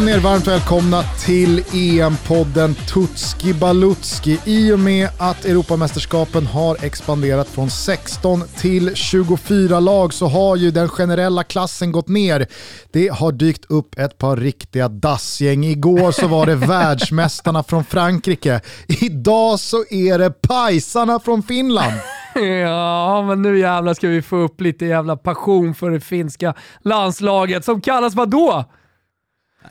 Känn er varmt välkomna till EM-podden Tutski Balutski. I och med att Europamästerskapen har expanderat från 16 till 24 lag så har ju den generella klassen gått ner. Det har dykt upp ett par riktiga dassgäng. Igår så var det världsmästarna från Frankrike. Idag så är det pajsarna från Finland. Ja, men nu jävlar ska vi få upp lite jävla passion för det finska landslaget som kallas vad då?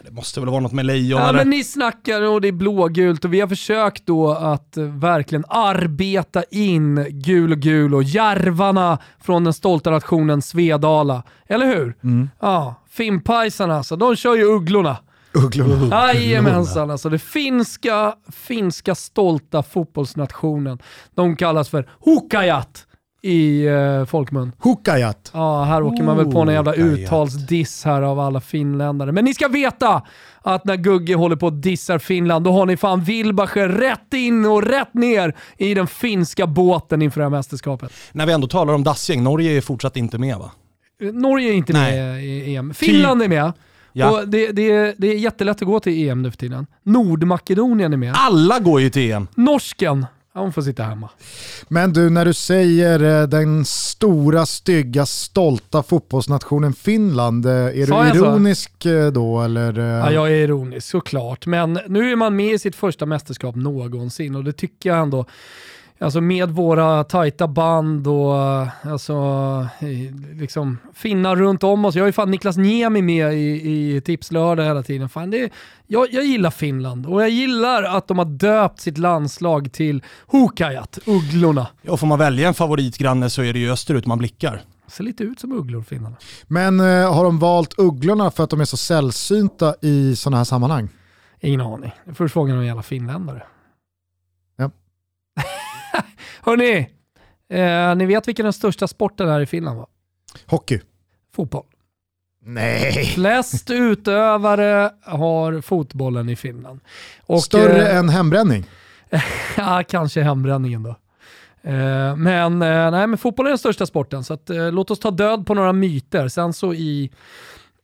Det måste väl vara något med lejon Ja, eller? men ni snackar och det är blågult och vi har försökt då att eh, verkligen arbeta in gul och gul och järvarna från den stolta nationen Svedala. Eller hur? Ja, finnpajsarna alltså, de kör ju ugglorna. Ugglorna. Jajamensan, alltså det finska, finska stolta fotbollsnationen. De kallas för Hukajat i eh, folkmun. Hukajat. Ja, här åker man väl på en jävla uttalsdiss här av alla finländare. Men ni ska veta att när Gugge håller på och dissar Finland, då har ni fan Wilbacher rätt in och rätt ner i den finska båten inför det här mästerskapet. När vi ändå talar om dassgäng, Norge är fortsatt inte med va? Norge är inte Nej. med i EM. Finland är med. Ja. Och det, det, det är jättelätt att gå till EM nu för tiden. Nordmakedonien är med. Alla går ju till EM. Norsken, hon får sitta hemma. Men du, när du säger eh, den stora, stygga, stolta fotbollsnationen Finland, eh, är Sa du jag så? ironisk eh, då eller? Ja, jag är ironisk såklart, men nu är man med i sitt första mästerskap någonsin och det tycker jag ändå, alltså med våra tajta band och alltså, liksom finnar runt om oss. Jag har ju fan Niklas Niemi med i, i Tipslördag hela tiden. Fan, det är, jag, jag gillar Finland och jag gillar att de har döpt sitt landslag till Hukajat, Ugglorna. Ja, får man välja en favoritgranne så är det ju österut man blickar. Ser lite ut som ugglor, finnarna. Men eh, har de valt ugglorna för att de är så sällsynta i sådana här sammanhang? Ingen aning. Först frågan om jävla finländare. Hörni, eh, ni vet vilken den största sporten är i Finland va? Hockey? Fotboll. Nej. Flest utövare har fotbollen i Finland. Och, Större eh, än hembränning? Ja, kanske hembränningen då. Eh, men, eh, nej, men fotboll är den största sporten, så att, eh, låt oss ta död på några myter. Sen så i,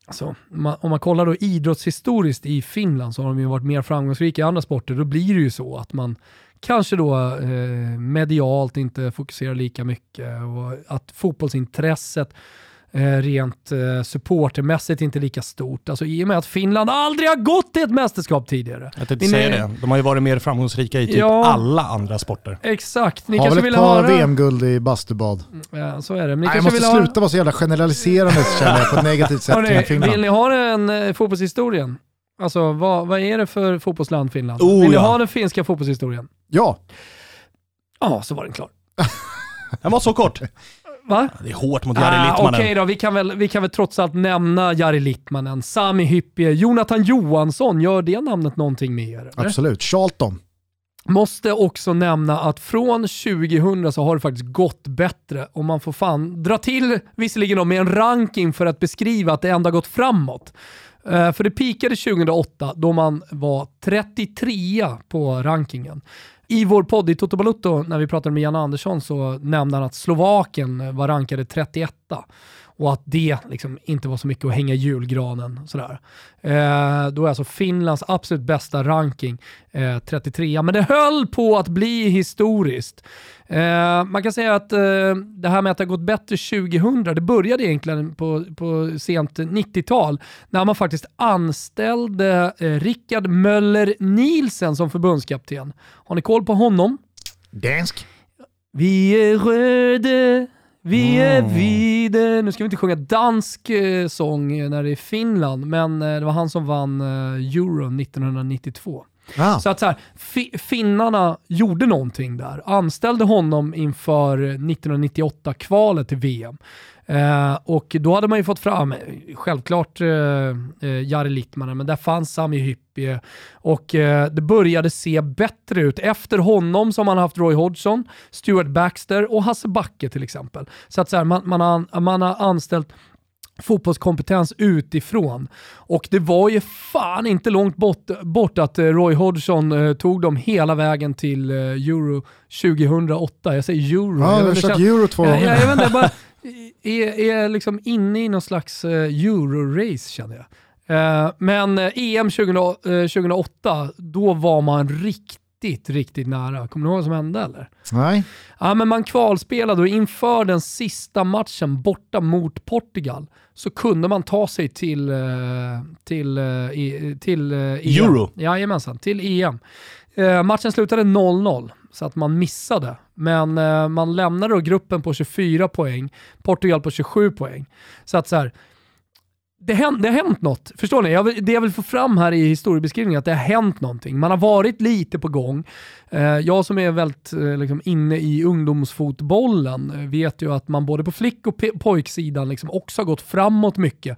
alltså, om man, om man kollar då idrottshistoriskt i Finland så har de ju varit mer framgångsrika i andra sporter. Då blir det ju så att man kanske då eh, medialt inte fokuserar lika mycket och att fotbollsintresset eh, rent eh, supportermässigt inte lika stort. Alltså i och med att Finland aldrig har gått till ett mästerskap tidigare. Jag tänkte säga det. De har ju varit mer framgångsrika i typ Ja. alla andra sporter. Exakt, ni Har kanske väl ett vill par höra... VM-guld i bastubad? Ja, så är det. Nej, jag måste sluta vara så jävla generaliserande känner jag på ett negativt sätt Hörrni, Finland. vill ni ha en eh, fotbollshistorien? Alltså vad, vad är det för fotbollsland Finland? Oh, vill ni ja. ha den finska fotbollshistorien? Ja, Ja, så var den klar. Den var så kort. Va? Det är hårt mot Jari Ah, Litmanen. Okej då, vi kan, väl, vi kan väl trots allt nämna Jari Littmanen, Sami Hyppie, Jonathan Johansson. Gör det namnet någonting med er? eller? absolut. Charlton. Måste också nämna att från 2000 så har det faktiskt gått bättre och man får fan dra till, visserligen då med en ranking för att beskriva att det ändå har gått framåt. Eh, för det pikade 2008 då man var 33 på rankingen. I vår podd i Toto Balutto, när vi pratade med Jan Andersson, så nämnde han att Slovakien var rankade 31 och att det liksom inte var så mycket att hänga i julgranen. Sådär. Eh, då är alltså Finlands absolut bästa ranking eh, 33, men det höll på att bli historiskt. Eh, man kan säga att eh, det här med att det har gått bättre 2000, det började egentligen på, på sent 90-tal när man faktiskt anställde eh, Rickard Möller Nielsen som förbundskapten. Har ni koll på honom? Dansk. Vi är röda, vi är vide. Nu ska vi inte sjunga dansk eh, sång när det är Finland, men eh, det var han som vann eh, Euro 1992. Ah. Så att så här, fi- finnarna gjorde någonting där. Anställde honom inför 1998-kvalet till VM. Eh, och då hade man ju fått fram, självklart eh, eh, Jari Littmanen, men där fanns Sami Hyppie. Och eh, det började se bättre ut. Efter honom så har man haft Roy Hodgson, Stuart Baxter och Hasse Backe till exempel. Så att så här, man, man, har, man har anställt fotbollskompetens utifrån. Och det var ju fan inte långt bort, bort att eh, Roy Hodgson eh, tog dem hela vägen till eh, Euro 2008. Jag säger Euro. Ja, jag du har kört euro två jag, gånger. jag, jag inte, jag bara är, är liksom inne i någon slags eh, Euro-race känner jag. Eh, men EM 20, eh, 2008, då var man riktigt, riktigt nära. Kommer du ihåg vad som hände eller? Nej. Ja, men man kvalspelade och inför den sista matchen borta mot Portugal så kunde man ta sig till, eh, till, eh, i- till eh, EM. Euro. Jajamensan, till EM. Matchen slutade 0-0 så att man missade. Men eh, man lämnade då gruppen på 24 poäng, Portugal på 27 poäng. Så att så här, det, hänt, det har hänt något. Förstår ni? Jag vill, det jag vill få fram här i historiebeskrivningen är att det har hänt någonting. Man har varit lite på gång. Eh, jag som är väldigt eh, liksom, inne i ungdomsfotbollen eh, vet ju att man både på flick och pojksidan liksom också har gått framåt mycket.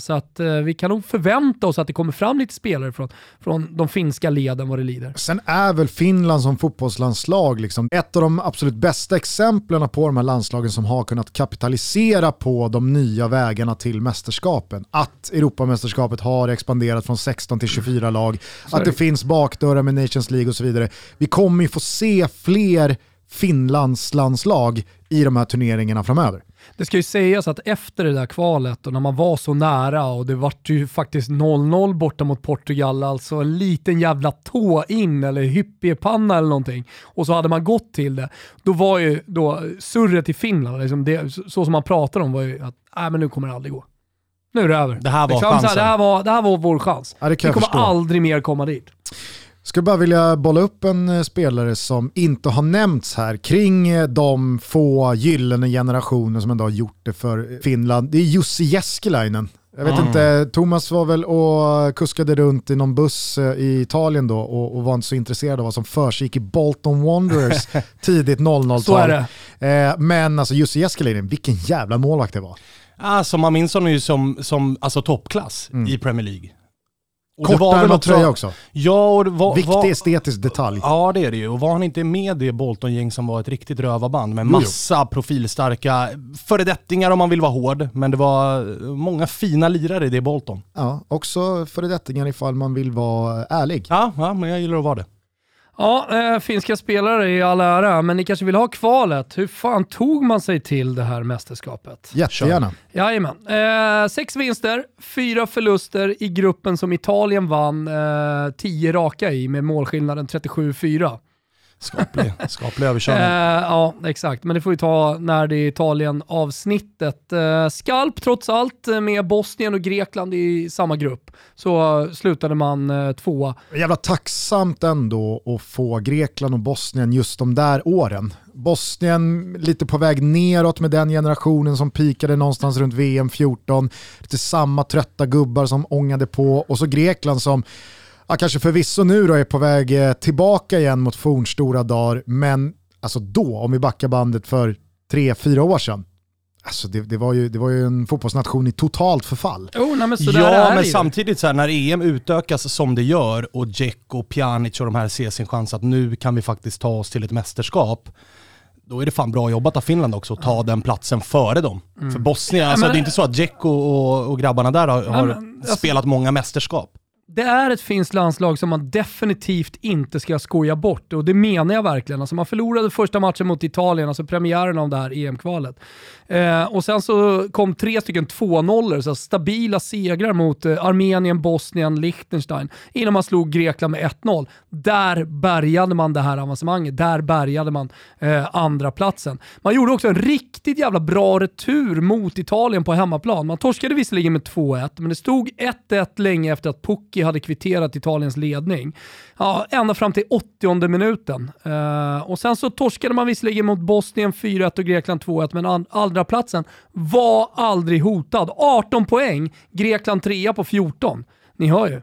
Så att vi kan nog förvänta oss att det kommer fram lite spelare från, från de finska leden vad det lider. Sen är väl Finland som fotbollslandslag liksom ett av de absolut bästa exemplen på de här landslagen som har kunnat kapitalisera på de nya vägarna till mästerskapen. Att Europamästerskapet har expanderat från 16 till 24 lag, är att det finns bakdörrar med Nations League och så vidare. Vi kommer ju få se fler Finlandslandslag i de här turneringarna framöver. Det ska ju sägas att efter det där kvalet och när man var så nära och det vart ju faktiskt 0-0 borta mot Portugal, alltså en liten jävla tå in eller hyppiepanna eller någonting och så hade man gått till det. Då var ju då surret i Finland, liksom det, så så som man pratade om var ju att äh, men nu kommer det aldrig gå. Nu är det över. Det här var här, chansen. det, här var, det här var vår chans. Ja, det kan Vi kommer förstå. aldrig mer komma dit. Skulle bara vilja bolla upp en eh, spelare som inte har nämnts här kring eh, de få gyllene generationer som ändå har gjort det för Finland. Det är Jussi Jääskeläinen. Jag vet Mm. inte, Thomas var väl och kuskade runt i någon buss eh, i Italien då och, och var inte så intresserad av vad som försiggick i Bolton Wanderers tidigt 00-tal. Så är det. Eh, men alltså Jussi Jääskeläinen, vilken jävla målvakt det var. Alltså man minns honom ju som, som alltså, toppklass i Premier League. Och Kortärmad väl också- tröja också. Ja, och var... Viktig var, estetisk detalj. Ja det är det ju. Och var han inte med det Bolton-gäng som var ett riktigt rövarband med Jo, jo. massa profilstarka föredettingar om man vill vara hård. Men det var många fina lirare i det Bolton. Ja, också föredettingar ifall man vill vara ärlig. Ja, ja men jag gillar att vara det. Ja, eh, finska spelare i all ära, men ni kanske vill ha kvalet. Hur fan tog man sig till det här mästerskapet? Jättegärna. Jajamän. Eh, sex vinster, fyra förluster i gruppen som Italien vann eh, tio raka i med målskillnaden 37-4. Skaplig, skaplig överkörning. Eh, ja, exakt. Men det får vi ta när det är Italien-avsnittet. Eh, skalp trots allt med Bosnien och Grekland i samma grupp. Så slutade man eh, tvåa. Jävla tacksamt ändå att få Grekland och Bosnien just de där åren. Bosnien lite på väg neråt med den generationen som pikade någonstans runt VM 14. Lite samma trötta gubbar som ångade på och så Grekland som ja, kanske förvisso nu då är på väg eh, tillbaka igen mot fornstora dagar men alltså då, om vi backar bandet för tre, fyra år sedan, alltså det, det, var ju, det var ju en fotbollsnation i totalt förfall. Oh, nej, men Ja, är men samtidigt så här, när EM utökas som det gör och Dzeko, Pjanic och de här ser sin chans att nu kan vi faktiskt ta oss till ett mästerskap. Då är det fan bra jobbat av Finland också att ta den platsen före dem. För Bosnien, alltså men- det är inte så att Dzeko och, och grabbarna där har, har men, alltså- spelat många mästerskap. Det är ett finskt landslag som man definitivt inte ska skoja bort och det menar jag verkligen. Alltså man förlorade första matchen mot Italien, alltså premiären av det här EM-kvalet. Eh, och sen så kom tre stycken 2-0, så alltså stabila segrar mot eh, Armenien, Bosnien, Liechtenstein innan man slog Grekland med 1-0. Där bärgade man det här avancemanget, där bärgade man eh, andra platsen. Man gjorde också en riktigt jävla bra retur mot Italien på hemmaplan. Man torskade visserligen med 2-1, men det stod 1-1 länge efter att Pucki hade kvitterat Italiens ledning. Ja, ända fram till 80 minuten. Uh, och sen så torskade man visserligen mot Bosnien 4-1 och Grekland 2-1, men andra platsen var aldrig hotad. 18 poäng, Grekland 3 på 14. Ni hör ju.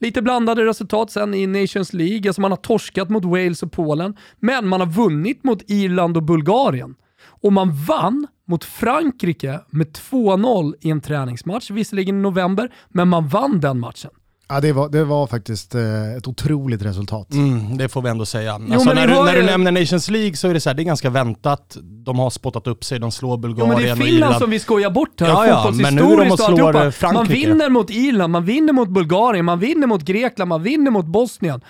Lite blandade resultat sen i Nations League. Alltså man har torskat mot Wales och Polen, men man har vunnit mot Irland och Bulgarien. Och man vann mot Frankrike med 2-0 i en träningsmatch, visserligen i november, men man vann den matchen. Ja, det, var, det var faktiskt eh, ett otroligt resultat. Mm, det får vi ändå säga. Alltså, men när, du, när du nämner Nations League så är det så här, det är ganska väntat. De har spottat upp sig, de slår Bulgarien men det är och Finland Irland. som vi skojar bort här, Ja, ja, men nu de och och slår, Frankrike. Man vinner mot Irland, man vinner mot Bulgarien, man vinner mot Grekland, man vinner mot Bosnien.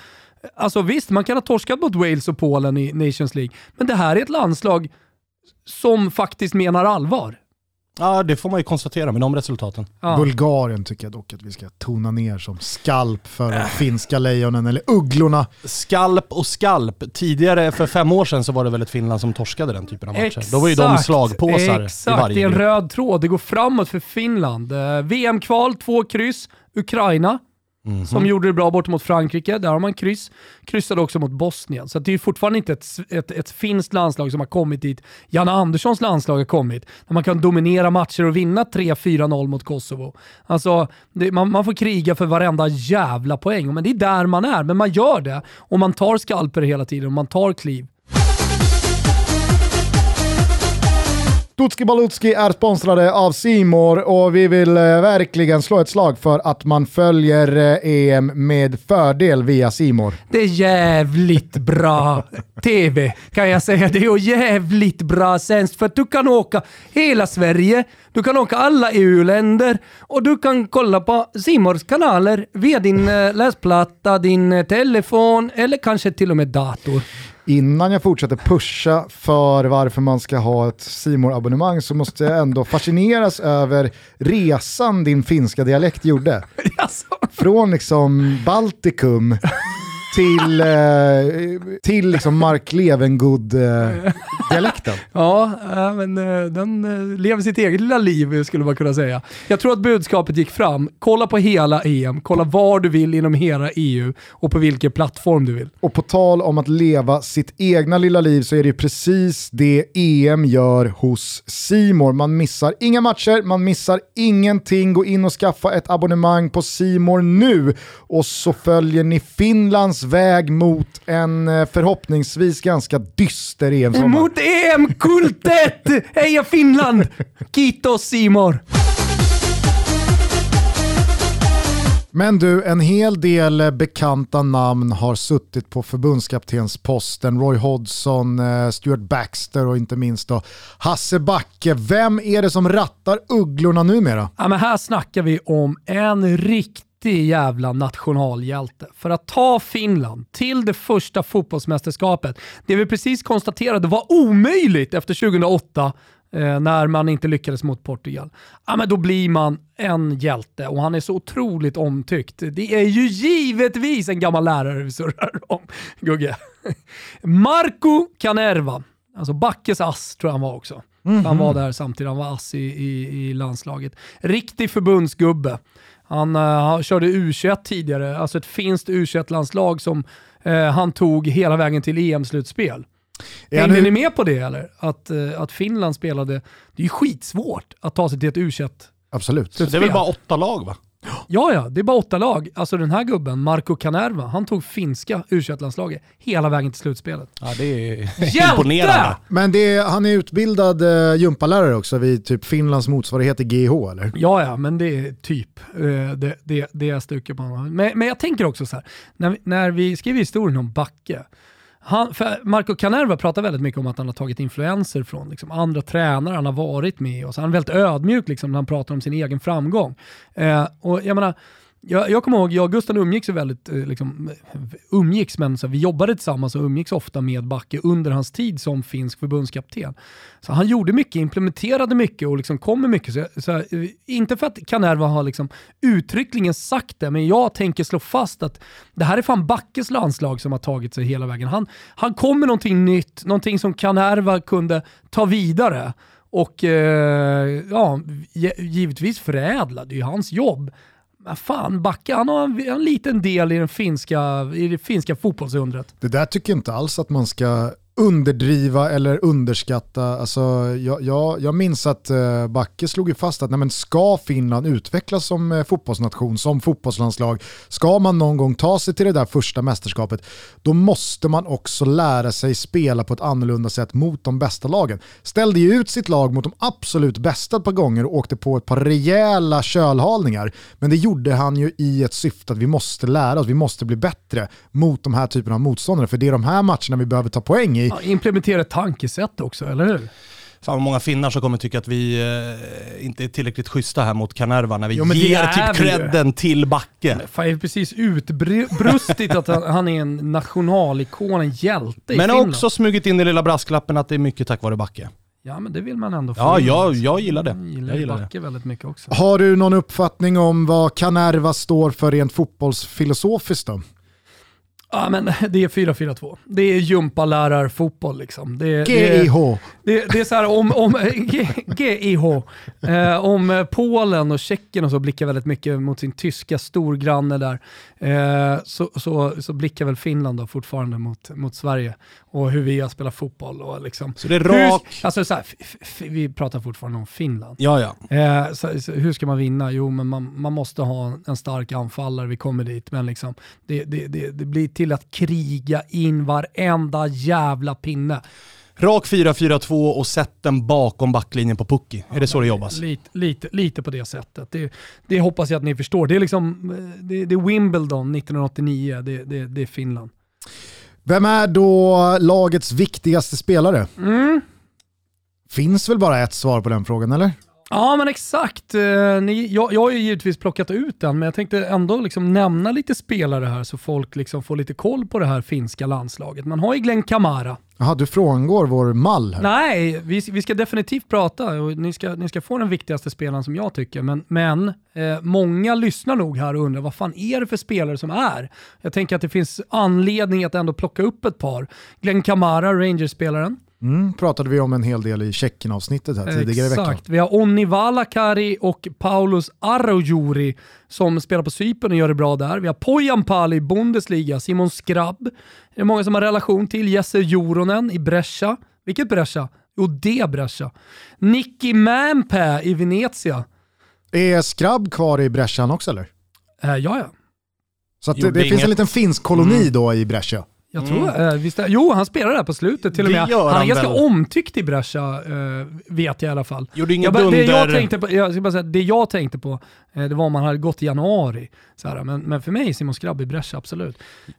Alltså visst, man kan ha torskat mot Wales och Polen i Nations League, men det här är ett landslag som faktiskt menar allvar. Ja, det får man ju konstatera med de resultaten. Ja. Bulgarien tycker jag dock att vi ska tona ner som skalp för de finska lejonen, eller ugglorna. Skalp och skalp. Tidigare, för fem år sedan, så var det väl ett Finland som torskade den typen av matcher. Exakt, Då var ju de slagpåsar exakt, i varje det är en grupp. röd tråd. Det går framåt för Finland. Eh, VM-kval, två kryss. Ukraina, Mhm. som gjorde det bra bort mot Frankrike. Där har man kryss. Kryssade också mot Bosnien. Så det är fortfarande inte ett, ett, ett finskt landslag som har kommit dit. Janne Anderssons landslag har kommit. Där man kan dominera matcher och vinna 3-4-0 mot Kosovo. Alltså, det, man, man får kriga för varenda jävla poäng. Men det är där man är. Men man gör det. Och man tar skalper hela tiden och man tar kliv. Tutski Balutski är sponsrade av Simor och vi vill eh, verkligen slå ett slag för att man följer eh, EM med fördel via Simor. Det är jävligt bra TV kan jag säga. Det är jävligt bra sänds för att du kan åka hela Sverige, du kan åka alla EU-länder och du kan kolla på Simors kanaler via din eh, läsplatta, din eh, telefon eller kanske till och med dator. Innan jag fortsätter pusha för varför man ska ha ett simor abonnemang så måste jag ändå fascineras över resan din finska dialekt gjorde. Från liksom Baltikum till, eh, till liksom Mark Levengood-dialekten. ja, men eh, den eh, lever sitt eget lilla liv skulle man kunna säga. Jag tror att budskapet gick fram. Kolla på hela EM, kolla var du vill inom hela EU och på vilken plattform du vill. Och på tal om att leva sitt egna lilla liv så är det precis det EM gör hos Simor. Man missar inga matcher, man missar ingenting. Gå in och skaffa ett abonnemang på Simor nu och så följer ni Finlands väg mot en eh, förhoppningsvis ganska dyster EM-sommar. Mot EM-kultet! Heja Finland! Kiitos Simor! Men du, en hel del eh, bekanta namn har suttit på förbundskaptensposten. Roy Hodgson, eh, Stuart Baxter och inte minst då Hasse Backe. Vem är det som rattar ugglorna numera? Ja, men här snackar vi om en riktig jävla nationalhjälte. För att ta Finland till det första fotbollsmästerskapet, det vi precis konstaterade var omöjligt efter 2008 eh, när man inte lyckades mot Portugal. Ja, men då blir man en hjälte och han är så otroligt omtyckt. Det är ju givetvis en gammal lärare vi surrar om, Gugge. Marco Canerva, alltså Backes ass tror jag han var också. Han var där samtidigt, han var ass i, i, i landslaget. Riktig förbundsgubbe. Han, eh, han körde U21 tidigare, alltså ett finskt U21-landslag som eh, han tog hela vägen till EM-slutspel. Hängde ni nu- med på det eller? Att, eh, att Finland spelade, det är ju skitsvårt att ta sig till ett U21 Absolut. Det är väl bara åtta lag va? Ja, ja, det är bara åtta lag. Alltså den här gubben, Marco Canerva, han tog finska U21-landslaget hela vägen till slutspelet. Ja, det är Hjälte! imponerande. Men det är, han är utbildad uh, gympalärare också vid typ Finlands motsvarighet till GH eller? Ja, ja, men det är typ eh, det, det, det är stuket på honom. Men, men jag tänker också så här, när vi, när vi skriver historien om Backe, han, för Marco Canerva pratar väldigt mycket om att han har tagit influenser från liksom, andra tränare han har varit med och så han är väldigt ödmjuk liksom, när han pratar om sin egen framgång. Eh, och jag menar, jag, jag kommer ihåg, jag och Gusten umgicks väldigt, eh, liksom, umgicks, men så vi jobbade tillsammans och umgicks ofta med Backe under hans tid som finsk förbundskapten. Så han gjorde mycket, implementerade mycket och liksom kom med mycket. Så, så eh, inte för att Canerva har liksom uttryckligen sagt det, men jag tänker slå fast att det här är fan Backes landslag som har tagit sig hela vägen. Han, han kom med någonting nytt, någonting som Canerva kunde ta vidare och eh, ja, givetvis förädla, det är ju hans jobb. Fan, Backe han har en, en liten del i, den finska, i det finska fotbollsundret. Det där tycker jag inte alls att man ska underdriva eller underskatta. Alltså, jag, jag, jag minns att eh, Backe slog ju fast att nej, men ska Finland utvecklas som eh, fotbollsnation, som fotbollslandslag, ska man någon gång ta sig till det där första mästerskapet, då måste man också lära sig spela på ett annorlunda sätt mot de bästa lagen. Ställde ju ut sitt lag mot de absolut bästa ett par gånger och åkte på ett par rejäla kölhalningar. Men det gjorde han ju i ett syfte att vi måste lära oss, vi måste bli bättre mot de här typerna av motståndare. För det är de här matcherna vi behöver ta poäng i. Ja, implementera ett tankesätt också, eller hur? Fan vad många finnar som kommer tycka att vi eh, inte är tillräckligt schyssta här mot Kanerva när vi Jo, men det ger typ credden till Backe. Fan, jag är precis utbrustit att han, han är en nationalikon, en hjälte i Men har Finland. också smugit in den lilla brasklappen att det är mycket tack vare Backe. Ja, men det vill man ändå få Ja, jag, jag gillar det. Jag gillar, Jag gillar det. Backe väldigt mycket också. Har du någon uppfattning om vad Kanerva står för rent fotbollsfilosofiskt då? Ja, men det är 4-4-2. Det är gympalärarfotboll liksom. Det, det, GIH. det, det är så här om, om GIH, eh, om Polen och Tjeckien och så blickar väldigt mycket mot sin tyska storgranne där, eh, så, så, så blickar väl Finland då fortfarande mot, mot Sverige och hur vi har spelat fotboll. Och liksom. Så det är hur, rak... alltså så här, vi pratar fortfarande om Finland. Ja, ja. Eh, så, så, hur ska man vinna? Jo, men man, man måste ha en stark anfallare, vi kommer dit. Men liksom, det, det, det, det blir till att kriga in varenda jävla pinne. Rak 4-4-2 och sätt den bakom backlinjen på Pucki. Är det så det jobbas? Lite, lite, lite på det sättet. Det, det hoppas jag att ni förstår. Det är, liksom, eh, det, det är Wimbledon 1989, det, det, det är Finland. Vem är då lagets viktigaste spelare? Mm. Finns väl bara ett svar på den frågan eller? Ja men exakt. Eh, Ni, jag, jag har ju givetvis plockat ut den, men jag tänkte ändå liksom nämna lite spelare här så folk liksom får lite koll på det här finska landslaget. Man har ju Glenn Kamara. Jaha, du frångår vår mall här. Nej, vi, vi ska definitivt prata och ni ska, ni ska få den viktigaste spelaren som jag tycker. Men, men eh, många lyssnar nog här och undrar vad fan är det för spelare som är? Jag tänker att det finns anledning att ändå plocka upp ett par. Glenn Kamara, Rangers-spelaren. Mm, pratade vi om en hel del i Tjeckien-avsnittet här tidigare i veckan. Exakt. Vi har Onni Valakari och Paulus Arojuri som spelar på Cypern och gör det bra där. Vi har Pojan Pali i Bundesliga, Simon Skrabb. Det är många som har relation till. Jesse Joronen i Brescia. Vilket Brescia? Jo, det Brescia. Nicky Mämpä i Venezia. Är Skrabb kvar i Brescian också eller? Eh, ja, ja. Så att det, det finns en liten finsk koloni då i Brescia. Jag tror, eh, visst, jo, han spelar där på slutet till och med. Han är han ganska väl. omtyckt i Brescia, eh, vet jag i alla fall. Gjorde ingen Jag, bara- det, jag tänkte på, jag ska bara säga, det jag tänkte på, eh, det var om man hade gått i januari. Så här, men, men för mig, Simon Skrabb i Brescia, absolut.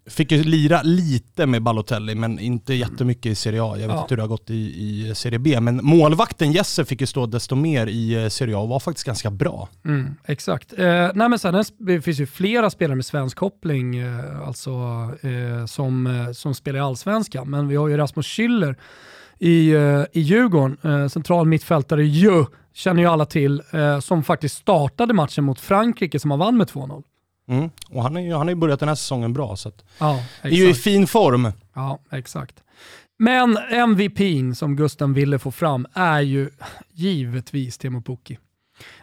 Fick ju lira lite med Balotelli, men inte jättemycket i Serie A. Jag vet Ja. inte hur det har gått i, i Serie B. Men målvakten Jesse fick ju stå desto mer i eh, Serie A och var faktiskt ganska bra. Mm, exakt. Eh, nej men sen, det finns ju flera spelare med svensk koppling eh, alltså, som, eh, som spelar i allsvenskan. Men vi har ju Rasmus Schüller i, eh, i Djurgården, eh, central mittfältare ju, känner ju alla till, eh, som faktiskt startade matchen mot Frankrike som han vann med 2-0. Mm. Och han, är, ju- han har ju börjat den här säsongen bra, så att, Ja, är ju i fin form. Ja, exakt. Men MVPn som Gusten ville få fram är ju givetvis Teemu Pukki.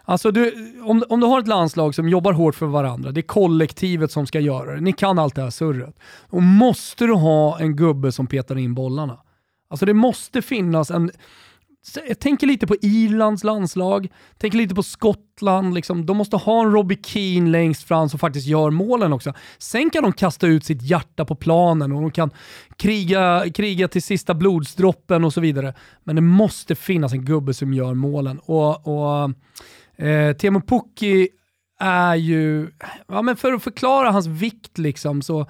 Alltså du, om, om du har ett landslag som jobbar hårt för varandra, det är kollektivet som ska göra det, ni kan allt det här surret. Och måste du ha en gubbe som petar in bollarna. Alltså det måste finnas en, jag tänker lite på Irlands landslag, tänker lite på Skottland. Liksom. De måste ha en Robbie Keane längst fram som faktiskt gör målen också. Sen kan de kasta ut sitt hjärta på planen och de kan kriga, kriga till sista blodsdroppen och så vidare. Men det måste finnas en gubbe som gör målen. Och, och eh, Teemu Pukki är ju, ja men för att förklara hans vikt liksom så,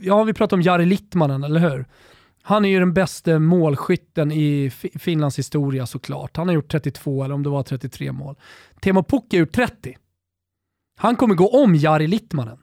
ja vi pratar om Jari Littmanen, eller hur? Han är ju den bästa målskytten i Fi- Finlands historia såklart. Han har gjort 32 eller om det var 33 mål. Teemu Pukki har gjort 30. Han kommer gå om Jari Littmanen.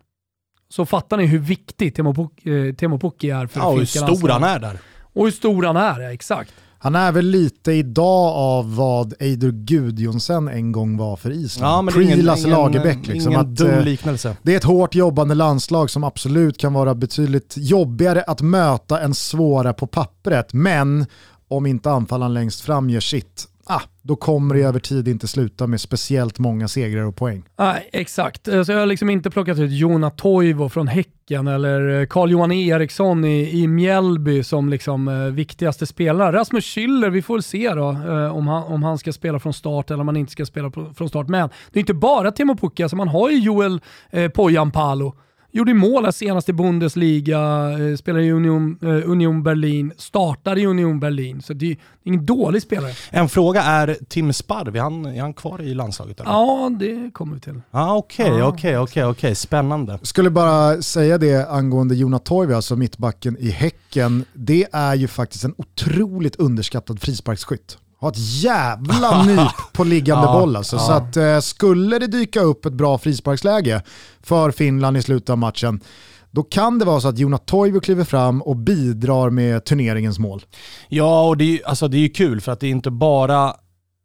Så fattar ni hur viktig Teemu eh, Pukki är för Ja, och hur stor han är där. Och hur stor han är, ja, exakt. Han är väl lite idag av vad Eidur Gudjonsen en gång var för Island. Ja, men ingen, Pre-Lasse Lagerbäck. Liksom, ingen att, dum eh, liknelse. det är ett hårt jobbande landslag som absolut kan vara betydligt jobbigare att möta än svåra på pappret. Men om inte anfallaren längst fram gör sitt, ah, då kommer det över tid inte sluta med speciellt många segrar och poäng. Nej, exakt. Eh, Så jag har liksom inte plockat ut Jona Toivo från Häcken eller eh, Carl-Johan Eriksson i, i Mjällby som liksom eh, viktigaste spelare. Rasmus Schüller, vi får väl se då eh, om, han, om han ska spela från start eller om han inte ska spela på, från start. Men det är inte bara Timo Pukki, alltså man har ju Joel eh, Pojan Palo. Gjorde mål här senast i Bundesliga, eh, spelar i Union, eh, Union Berlin, startar i Union Berlin. Så det är ingen dålig spelare. En fråga är Tim Sparv, är han, är han kvar i landslaget? Eller? Ja, det kommer vi till. Ah, Okej, okej, okej, okej. Spännande. Skulle bara säga det angående Jona Toivo, alltså mittbacken i Häcken. Det är ju faktiskt en otroligt underskattad frisparksskytt. Har ett jävla nyp på liggande Ja, boll alltså. ja. Så att eh, skulle det dyka upp ett bra frisparksläge för Finland i slutet av matchen, då kan det vara så att Jonas Toivo kliver fram och bidrar med turneringens mål. Ja, och det är ju alltså, det är kul för att det är inte bara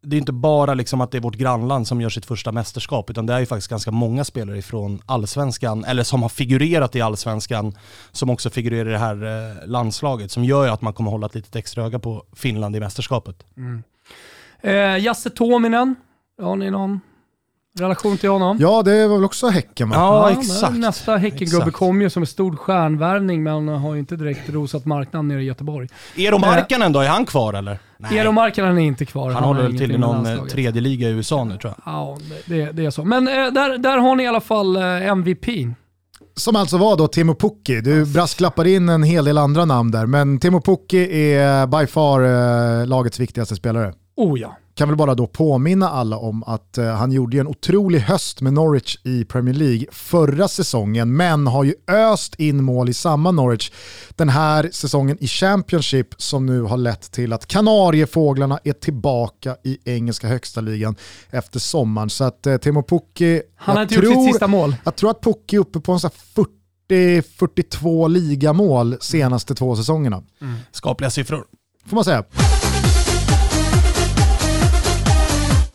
det är inte bara liksom att det är vårt grannland som gör sitt första mästerskap, utan det är ju faktiskt ganska många spelare från allsvenskan, eller som har figurerat i allsvenskan, som också figurerar i det här eh, landslaget, som gör ju att man kommer hålla ett litet extra öga på Finland i mästerskapet. Mm. Eh, Jasse Tuominen, har ni någon relation till honom? Ja, det var väl också Häcken va? Ja, Ja, exakt. Nästa Häckengubbe kom ju som en stor stjärnvärvning, men har ju inte direkt rosat marknaden nere i Göteborg. Eero Markkanen då, är han kvar eller? Eero Markkanen är inte kvar. Han håller har väl till i någon eh, tredje liga i USA nu tror jag. Ja, det, det, är så. Men eh, där, där har ni i alla fall eh, MVP. Som alltså var då Timo Pukki. Du brasklappar in en hel del andra namn där, men Timo Pukki är by far eh, lagets viktigaste spelare. Oh ja. Kan väl bara då påminna alla om att eh, han gjorde ju en otrolig höst med Norwich i Premier League förra säsongen, men har ju öst in mål i samma Norwich den här säsongen i Championship som nu har lett till att Kanariefåglarna är tillbaka i engelska högsta ligan efter sommaren. Så att eh, Timo Pukki, Han har inte gjort sitt tror- sista mål. jag tror att Pukki är uppe på en sån här 40-42 ligamål senaste två säsongerna. Skapliga siffror. Får man säga.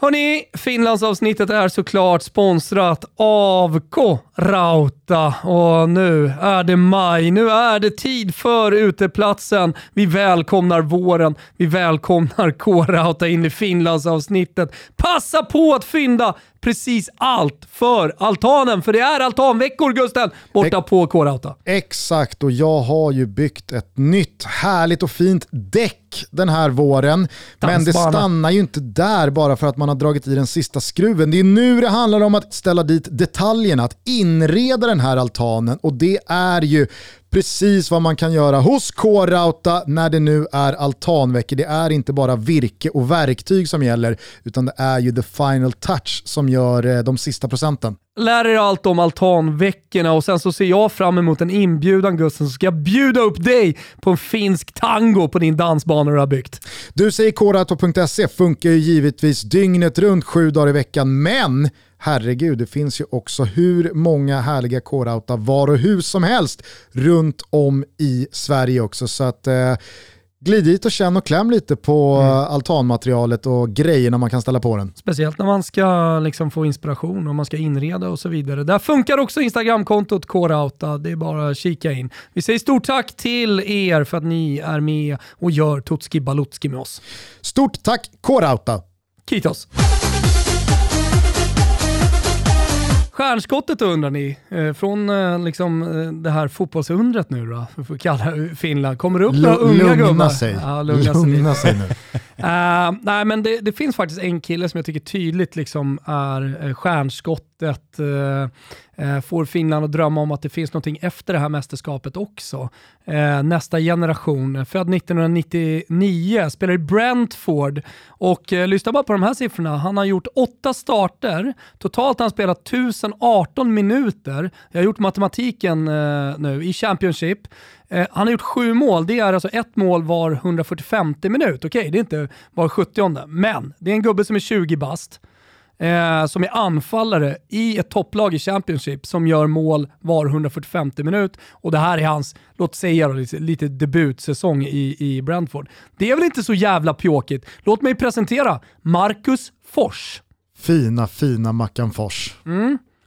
Hörni, Finlandsavsnittet är såklart sponsrat av K-Rauta och nu är det maj. Nu är det tid för uteplatsen. Vi välkomnar våren. Vi välkomnar K-Rauta in i Finlandsavsnittet. Passa på att fynda precis allt för altanen, för det är altanveckor Gusten, borta på K-Rauta. Exakt, och jag har ju byggt ett nytt härligt och fint däck den här våren. Men det Dansbana. stannar ju inte där bara för att man har dragit i den sista skruven. Det är nu det handlar om att ställa dit detaljerna, att inreda den här altanen och det är ju precis vad man kan göra hos K-Rauta när det nu är altanveckor. Det är inte bara virke och verktyg som gäller, utan det är ju the final touch som gör eh, de sista procenten. Lär er allt om altanveckorna och sen så ser jag fram emot en inbjudan Gusten så ska jag bjuda upp dig på en finsk tango på din dansbana du har byggt. Du säger korato.se funkar ju givetvis dygnet runt sju dagar i veckan, men herregud, det finns ju också hur många härliga K-Rauta var och hus som helst runt om i Sverige också. Så att eh, glid dit och känn och kläm lite på Mm. eh, altanmaterialet och grejerna man kan ställa på den. Speciellt när man ska liksom få inspiration och man ska inreda och så vidare. Där funkar också Instagramkontot K-Rauta. Det är bara att kika in. Vi säger stort tack till er för att ni är med och gör Tutski Balutski med oss. Stort tack K-Rauta! Kitos! Stjärnskottet undrar ni, eh, från eh, liksom, eh, det här fotbollsundret nu då, för att kalla Finland. Kommer det upp några unga gubbar? lugna sig. Ja, lugna sig. Lugna sig nu. Eh, nej, men det, det finns faktiskt en kille som jag tycker tydligt liksom är uh, stjärnskottet. Eh, eh, får Finland att drömma om att det finns någonting efter det här mästerskapet också. Eh, nästa generation, eh, född 1999, spelar i Brentford och eh, lyssna bara på de här siffrorna. Han har gjort åtta starter, totalt har han spelat 1018 minuter. Jag har gjort matematiken eh, nu i Championship. Eh, han har gjort sju mål, det är alltså ett mål var 145 minut. Okej, det är inte var 70 men det är en gubbe som är 20 bast. Eh, som är anfallare i ett topplag i Championship som gör mål var 145 minut och det här är hans, låt säga då, lite, lite debutsäsong i, i Brentford. Det är väl inte så jävla pjåkigt. Låt mig presentera Marcus Fors. Fina, fina Mackan Fors.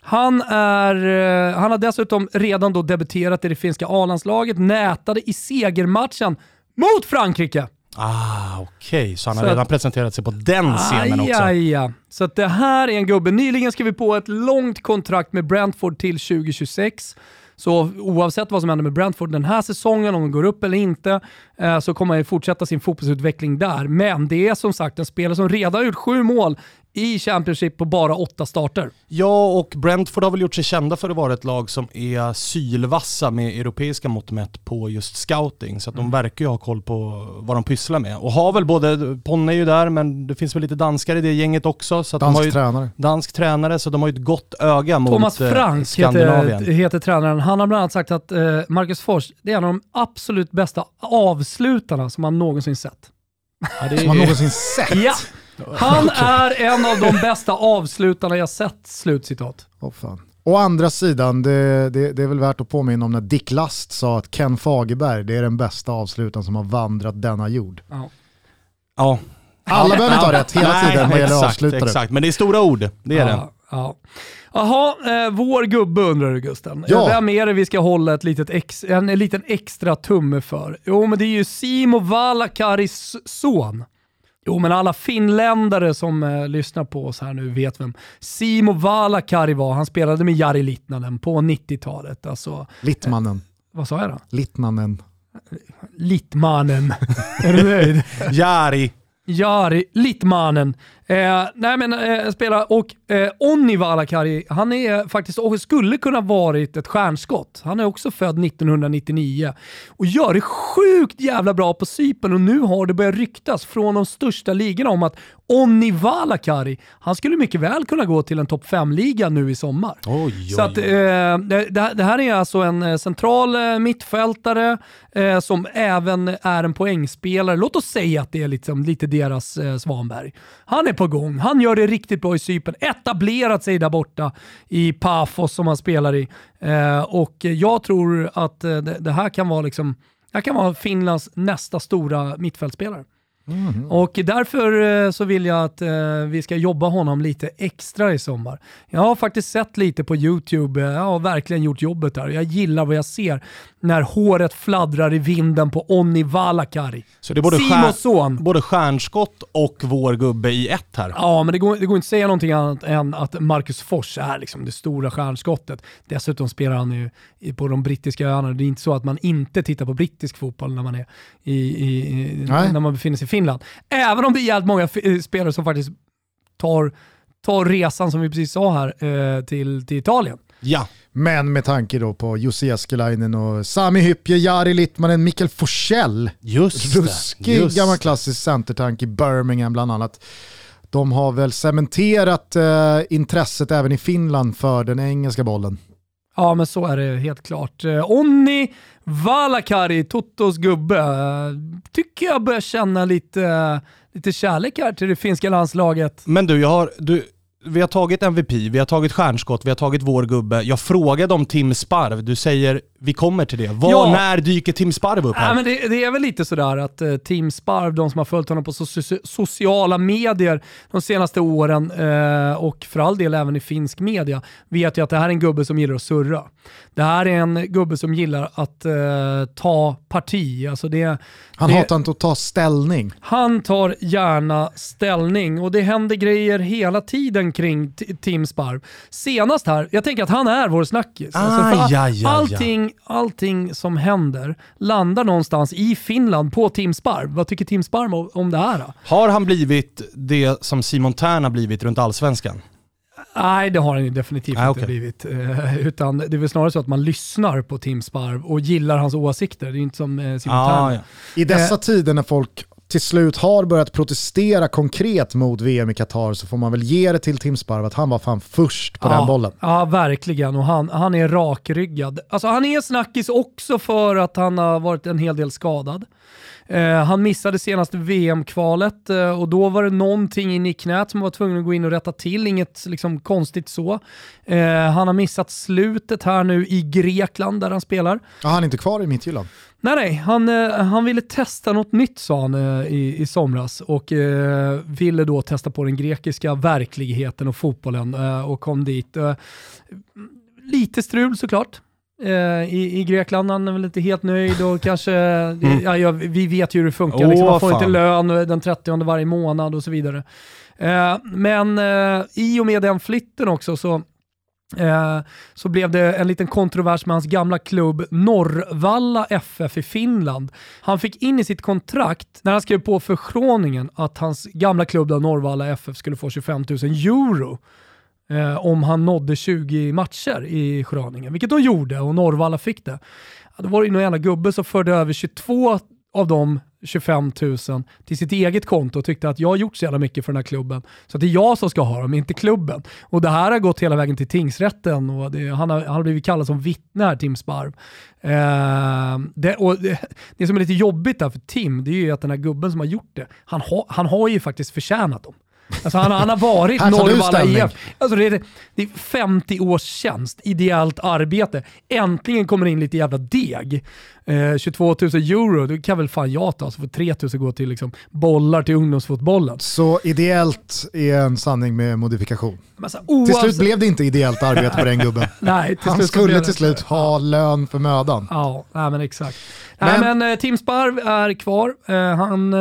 Han, är, eh, han har dessutom redan då debuterat i det finska A-landslaget, nätade i segermatchen mot Frankrike. Ah, okej. Så han har Så redan att- presenterat sig på den scenen Aj, också. aj, aj. Så det här är en gubbe. Nyligen skrev vi på ett långt kontrakt med Brentford till 2026. Så oavsett vad som händer med Brentford den här säsongen, om de går upp eller inte, eh, så kommer han ju fortsätta sin fotbollsutveckling där. Men det är som sagt en spelare som redan har gjort sju mål i Championship på bara åtta starter. Ja, och Brentford har väl gjort sig kända för att vara ett lag som är sylvassa med europeiska mått mätt på just scouting. Så att Mm. de verkar ju ha koll på vad de pysslar med. Och har väl både, Ponne är ju där, men det finns väl lite danskar i det gänget också. Så att de Dansk har ju, tränare. dansk tränare, så de har ju ett gott öga mot Thomas eh, Frank Skandinavien. heter, heter tränaren. Han har bland annat sagt att eh, Marcus Fors det är en av de absolut bästa avslutarna som han någonsin sett. Ja, det Som man är, någonsin sett. Ja. Han är en av de bästa avslutarna jag sett, slutcitat. Åh fan. Å andra sidan, det, det, det, är väl värt att påminna om när Dick Last sa att Ken Fagerberg det är den bästa avslutaren som har vandrat denna jord. Ja. ja. Alla behöver inte ha rätt hela Nej, tiden vad gäller avslutare. Exakt, men det är stora ord. Det är ja, det. Ja. Jaha, eh, vår gubbe undrar du Gusten. Ja. Vem är det vi ska hålla ett litet ex, en, en liten extra tumme för? Jo, men det är ju Simo Valakaris son. Jo, men alla finländare som eh, lyssnar på oss här nu vet vem Simo Valakari var. Han spelade med Jari Litnanen på 90-talet. Alltså, Littmannen. Eh, vad sa jag då? Littmannen. Littmannen. är du nöjd? Jari. Jari Littmanen. Eh, nej men eh, spelar och eh, Onni Valakari, han är faktiskt och skulle kunna varit ett stjärnskott. Han är också född 1999 och gör det sjukt jävla bra på Cypern och nu har det börjat ryktas från de största ligorna om att Onni Valakari, han skulle mycket väl kunna gå till en topp 5-liga nu i sommar. Oj, oj, Så att, eh, det, det, här är alltså en eh, central eh, mittfältare eh, som även är en poängspelare. Låt oss säga att det är liksom lite deras eh, Svanberg. Han är på gång. Han gör det riktigt bra i Cypern. Etablerat sig där borta i Pafos som han spelar i. Eh, och jag tror att det, det här kan vara liksom det här kan vara Finlands nästa stora mittfältspelare. Mm. Och därför eh, så vill jag att eh, vi ska jobba honom lite extra i sommar. Jag har faktiskt sett lite på YouTube, jag har verkligen gjort jobbet där. Jag gillar vad jag ser när håret fladdrar i vinden på Onni Valakari. Så det är både, stjärn, både stjärnskott och vår gubbe i ett här? Ja, men det går, det går inte att säga någonting annat än att Marcus Fors är liksom det stora stjärnskottet. Dessutom spelar han ju på de brittiska öarna. Det är inte så att man inte tittar på brittisk fotboll när man, är i, i när man befinner sig i Finland. Även om det är jävligt många spelare som faktiskt tar, tar resan, som vi precis sa här, eh, till, till Italien. Ja. Men med tanke då på Jussi Jääskeläinen och Sami Hyppie, Jari Littmanen, Mikael Forsell. Just Ruskig just gammal klassisk centertank i Birmingham bland annat. De har väl cementerat eh, intresset även i Finland för den engelska bollen. Ja, men så är det helt klart. Eh, Onni Valakari, Totos gubbe, tycker jag börjar känna lite, lite kärlek här till det finska landslaget. Men du, jag har, du, vi har tagit MVP, vi har tagit stjärnskott, vi har tagit vår gubbe. Jag frågade om Tim Sparv, du säger vi kommer till det. Var, ja. När dyker Tim Sparv upp här? Ja, men det, det, är väl lite sådär att uh, Tim Sparv, de som har följt honom på so sociala medier de senaste åren uh, och för all del även i finsk media, vet ju att det här är en gubbe som gillar att surra. Det här är en gubbe som gillar att uh, ta parti. Alltså det, han det, hatar inte att ta ställning. Han tar gärna ställning och det händer grejer hela tiden kring Tim Sparv. Senast här, jag tänker att han är vår snackis. Alltså all, ja, ja, allting, allting som händer landar någonstans i Finland på Tim Sparv. Vad tycker Tim Sparv om det här? Då? Har han blivit det som Simon Tern har blivit runt allsvenskan? Nej, det har han ju definitivt ah, inte okay. blivit. Uh, utan det är väl snarare så att man lyssnar på Tim Sparv och gillar hans åsikter. Det är inte som uh, Simon ah, ja. I dessa uh, tider när folk till slut har börjat protestera konkret mot VM i Qatar så får man väl ge det till Tim Sparv att han var fan först på ja, den bollen. Ja, verkligen. Och han, han är rakryggad. Alltså han är snackis också för att han har varit en hel del skadad. Eh, han missade senaste VM-kvalet eh, och då var det någonting in i knät som var tvungen att gå in och rätta till, inget liksom, konstigt så. Eh, han har missat slutet här nu i Grekland där han spelar. Ja, han är inte kvar i Midtjylland. Nej, nej. Han, eh, han ville testa något nytt sa han eh, i, i somras och eh, ville då testa på den grekiska verkligheten och fotbollen eh, och kom dit. Eh, lite strul såklart. Eh, I, I Grekland han är väl inte helt nöjd och kanske, mm. ja, ja, vi vet ju hur det funkar. Oh, liksom. Man får fan. inte lön den 30 varje månad och så vidare. men i och med den flytten också så Eh, så blev det en liten kontrovers med hans gamla klubb Norrvalla FF i Finland. Han fick in i sitt kontrakt, när han skrev på förskråningen, att hans gamla klubb Norrvalla FF skulle få 25 000 euro eh, om han nådde 20 matcher i Schroningen, vilket de gjorde och Norrvalla fick det. Ja, då var det någon jävla gubbe som förde över 22 av de 25 000 till sitt eget konto och tyckte att jag har gjort så jävla mycket för den här klubben. Så att det är jag som ska ha dem, inte klubben. Och det här har gått hela vägen till tingsrätten och det, han, har, han har blivit kallad som vittne här, Tim Sparv. Eh, det, och det, det, som är lite jobbigt där för Tim, det är ju att den här gubben som har gjort det, han, ha, han har ju faktiskt förtjänat dem. Alltså han, han har varit Norrvalla. IF. Alltså det, är, det är 50 års tjänst, ideellt arbete. Äntligen kommer det in lite jävla deg. Eh, 22 000 euro, det kan väl fan jag ta, så får 3 000 gå till liksom bollar till ungdomsfotbollen. Så ideellt är en sanning med modifikation. Men så, Till oavsett- slut blev det inte ideellt arbete på den gubben. Nej, Han skulle till slut ha lön för mödan. Ja, nej, men exakt. Men- Nej, men eh, Tim Sparv är kvar. Eh, han eh,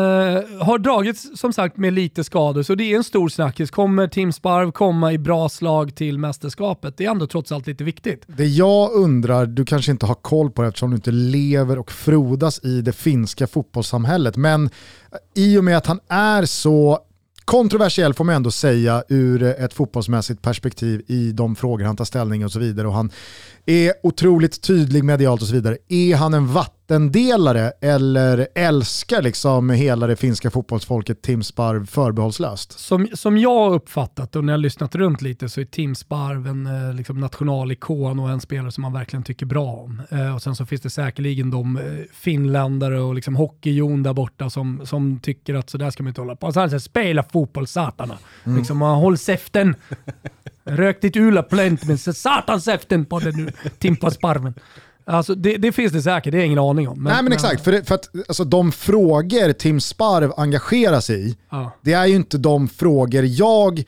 har dragits som sagt med lite skador, så det är en stor snackis. Kommer Tim Sparv komma i bra slag till mästerskapet? Det är ändå trots allt lite viktigt. Det jag undrar, du kanske inte har koll på det eftersom du inte lever och frodas i det finska fotbollssamhället, men i och med att han är så kontroversiell får man ändå säga ur ett fotbollsmässigt perspektiv i de frågor han tar ställning och så vidare och han är otroligt tydlig medialt och så vidare. Är han en vattendelare eller älskar liksom hela det finska fotbollsfolket Tim Sparv förbehållslöst? Som, som jag uppfattat och när jag har lyssnat runt lite så är Tim Sparv en eh, liksom nationalikon och en spelare som man verkligen tycker bra om. Eh, och sen så finns det säkerligen de eh, finländare och liksom hockeyjon där borta som, som tycker att så där ska man inte hålla på. Så han säger spela fotboll satana. Liksom, man, håll käften. Rök ditt ulaplent men så satans käften på den nu, Timpa Sparven. Alltså det, det finns det säkert, det har jag ingen aning om. Nej men exakt, för, det, för att alltså, de frågor Tim Sparv engagerar sig i, Ja. det är ju inte de frågor jag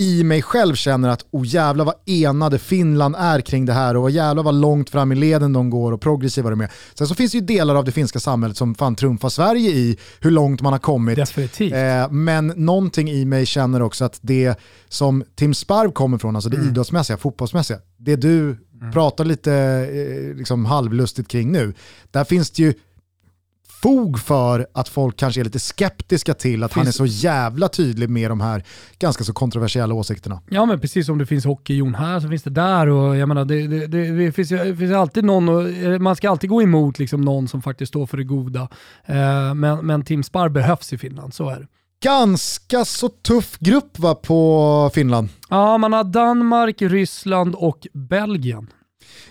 i mig själv känner att oh jävlar vad enade Finland är kring det här och vad jävlar vad långt fram i leden de går och progressiva de är. Sen så finns det ju delar av det finska samhället som fan trumfar Sverige i hur långt man har kommit. Definitivt. Eh, men någonting i mig känner också att det som Tim Sparv kommer från, alltså det Mm. idrottsmässiga, fotbollsmässiga, det du pratar lite eh, liksom halvlustigt kring nu, där finns det ju fog för att folk kanske är lite skeptiska till att han är Finns- så jävla tydlig med de här ganska så kontroversiella åsikterna. Ja men precis som det finns hockeyjon här så finns det där och jag menar det, det, det, det, finns, finns alltid någon, och, eh, man ska alltid gå emot liksom någon som faktiskt står för det goda. Eh, men, men Tim Sparv behövs i Finland, så är det. Ganska så tuff grupp va på Finland. Ja, man har Danmark, Ryssland och Belgien.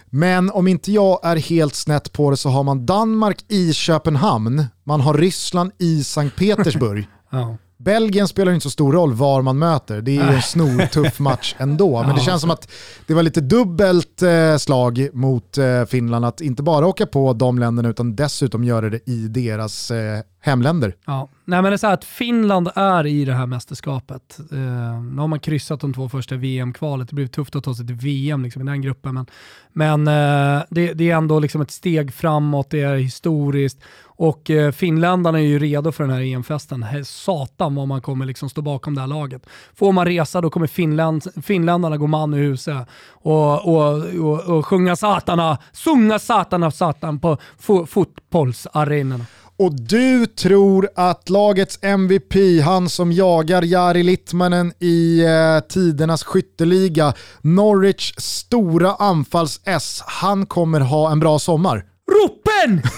Men om inte jag är helt snett på det så har man Danmark i Köpenhamn, man har Ryssland i Sankt Petersburg. Ja. Belgien spelar inte så stor roll var man möter. Det är ju en snortuff match ändå. Men det känns som att det var lite dubbelt eh, slag mot eh, Finland att inte bara åka på de länderna utan dessutom göra det i deras eh, hemländer. Ja. Nej, men det är så här att Finland är i det här mästerskapet. Eh, nu har man kryssat de två första VM-kvalet. Det blir tufft att ta sig till VM liksom, i den gruppen. Men, men eh, det, det är ändå liksom ett steg framåt, det är historiskt. Och eh, finländarna är ju redo för den här EM-festen. He- Satan vad man kommer liksom stå bakom det här laget. Får man resa då kommer Finland, finländarna gå man i huset och, och, och, och sjunga satana, sunga satana satan på fo, fotbollsarenorna. Och du tror att lagets MVP, han som jagar Jari Littmanen i eh, tidernas skytteliga, Norwich stora anfalls-S, han kommer ha en bra sommar. Ropen!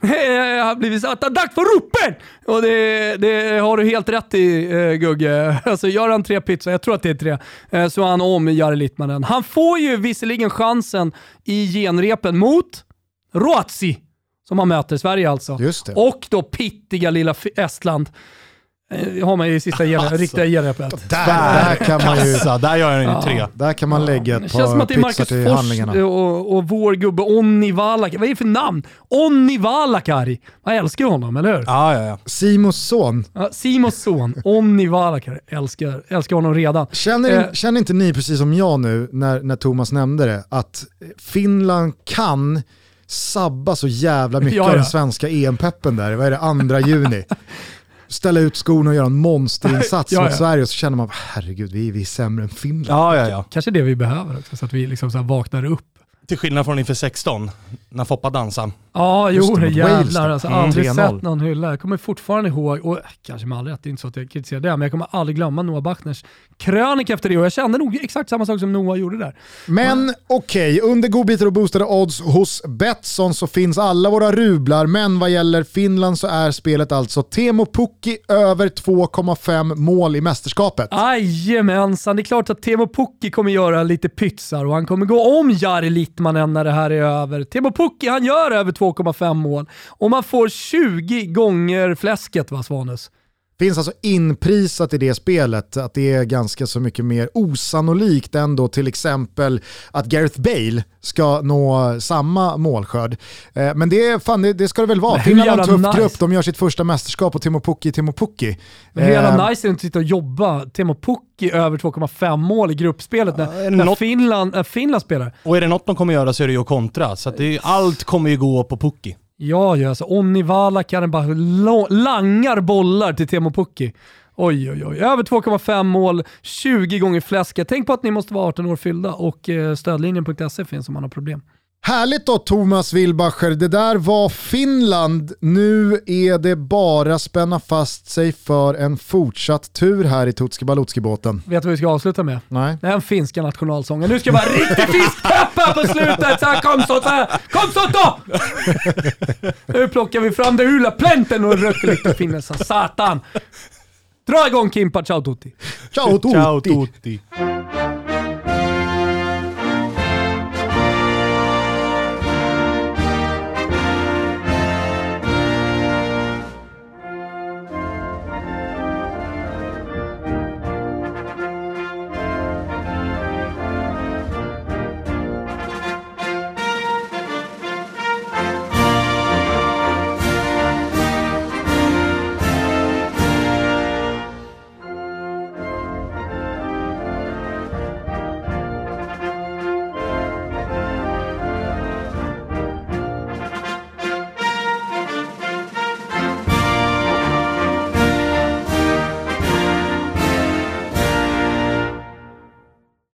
Jag har blivit satt dags för ropen! Och det, det har du helt rätt i eh, Gugge. Alltså gör han tre pizzor, jag tror att det är tre, eh, så är han om Jari Littmanen. Han får ju visserligen chansen i genrepen mot Ruotsi, som han möter i Sverige alltså. Just det. Och då pittiga lilla Estland. Eh, har man ju i sista gen- Alltså. riktiga genrepet. Där, där kan man ju Kassa, där gör jag ju Ja. tre. där kan man lägga Det ett känns som par att det är pizzor Marcus till Fors handlingarna. och, och vår gubbe Onni Valakari. Vad är det för namn? Onni Valakari. Man älskar ju honom, eller hur? Ja, ja, ja. Simons son, Ja, Simons son, Onni Valakari. Älskar, älskar honom redan. Känner, Eh. känner inte ni precis som jag nu när, när Thomas nämnde det, att Finland kan sabba så jävla mycket Ja, av ja. den svenska EM-peppen där, vad är det, andra juni? Ställa ut skorna och göra en monsterinsats Ja, mot. Sverige och så känner man, herregud vi, vi är sämre än Finland. ja, ja, ja. Kanske det vi behöver också, så att vi liksom så här vaknar upp. Till skillnad från inför 16, när Foppa dansade. Ja, jo det, jävlar. Alltså, Mm, aldrig 3-0. sett någon hylla. Jag kommer fortfarande ihåg, och kanske med all rätt, det är inte så att jag kritiserar det, men jag kommer aldrig glömma Noah Bachners krönika efter det och jag kände nog exakt samma sak som Noah gjorde där. Men okej, under godbitar och boostade odds hos Betsson så finns alla våra rublar, men vad gäller Finland så är spelet alltså Teemu Pukki över 2,5 mål i mästerskapet. Jajamensan, det är klart att Teemu Pukki kommer göra lite pytsar och han kommer gå om Jari Littmanen när det här är över. Teemu Pukki han gör över 2,5 mål och man får 20 gånger fläsket va Svanes? Finns alltså inprisat i det spelet att det är ganska så mycket mer osannolikt än då till exempel att Gareth Bale ska nå samma målskörd. Eh, men det, fan, det, det ska det väl vara. Finland har en tuff nice. grupp, de gör sitt första mästerskap på Timo Pukki, Timo Pukki. hur jävla eh, nice är det att sitta och jobba Timo Pukki över 2,5 mål i gruppspelet när, när något... Finland, när Finland spelar. Och är det något de kommer göra så är det ju att kontra, så att det, allt kommer ju gå på Pukki. Ja, ja alltså Onni Valakainen bara langar bollar till Teemu Pukki. Oj, oj, oj. Över 2,5 mål, 20 gånger fläsket. Tänk på att ni måste vara 18 år fyllda och eh, stödlinjen.se finns om man har problem. Härligt då Thomas Wilbacher, det där var Finland. Nu är det bara spänna fast sig för en fortsatt tur här i Tutski Balutski-båten. Vet du vad vi ska avsluta med? Nej. Den finska nationalsången. Nu ska jag vara riktigt fiskpeppar på slutet! Så här, kom så, så här. kom så då! nu plockar vi fram det hula plänten och röker lite finnesa. Satan! Dra igång Kimpa, ciao tutti! Ciao tutti! Ciao tutti!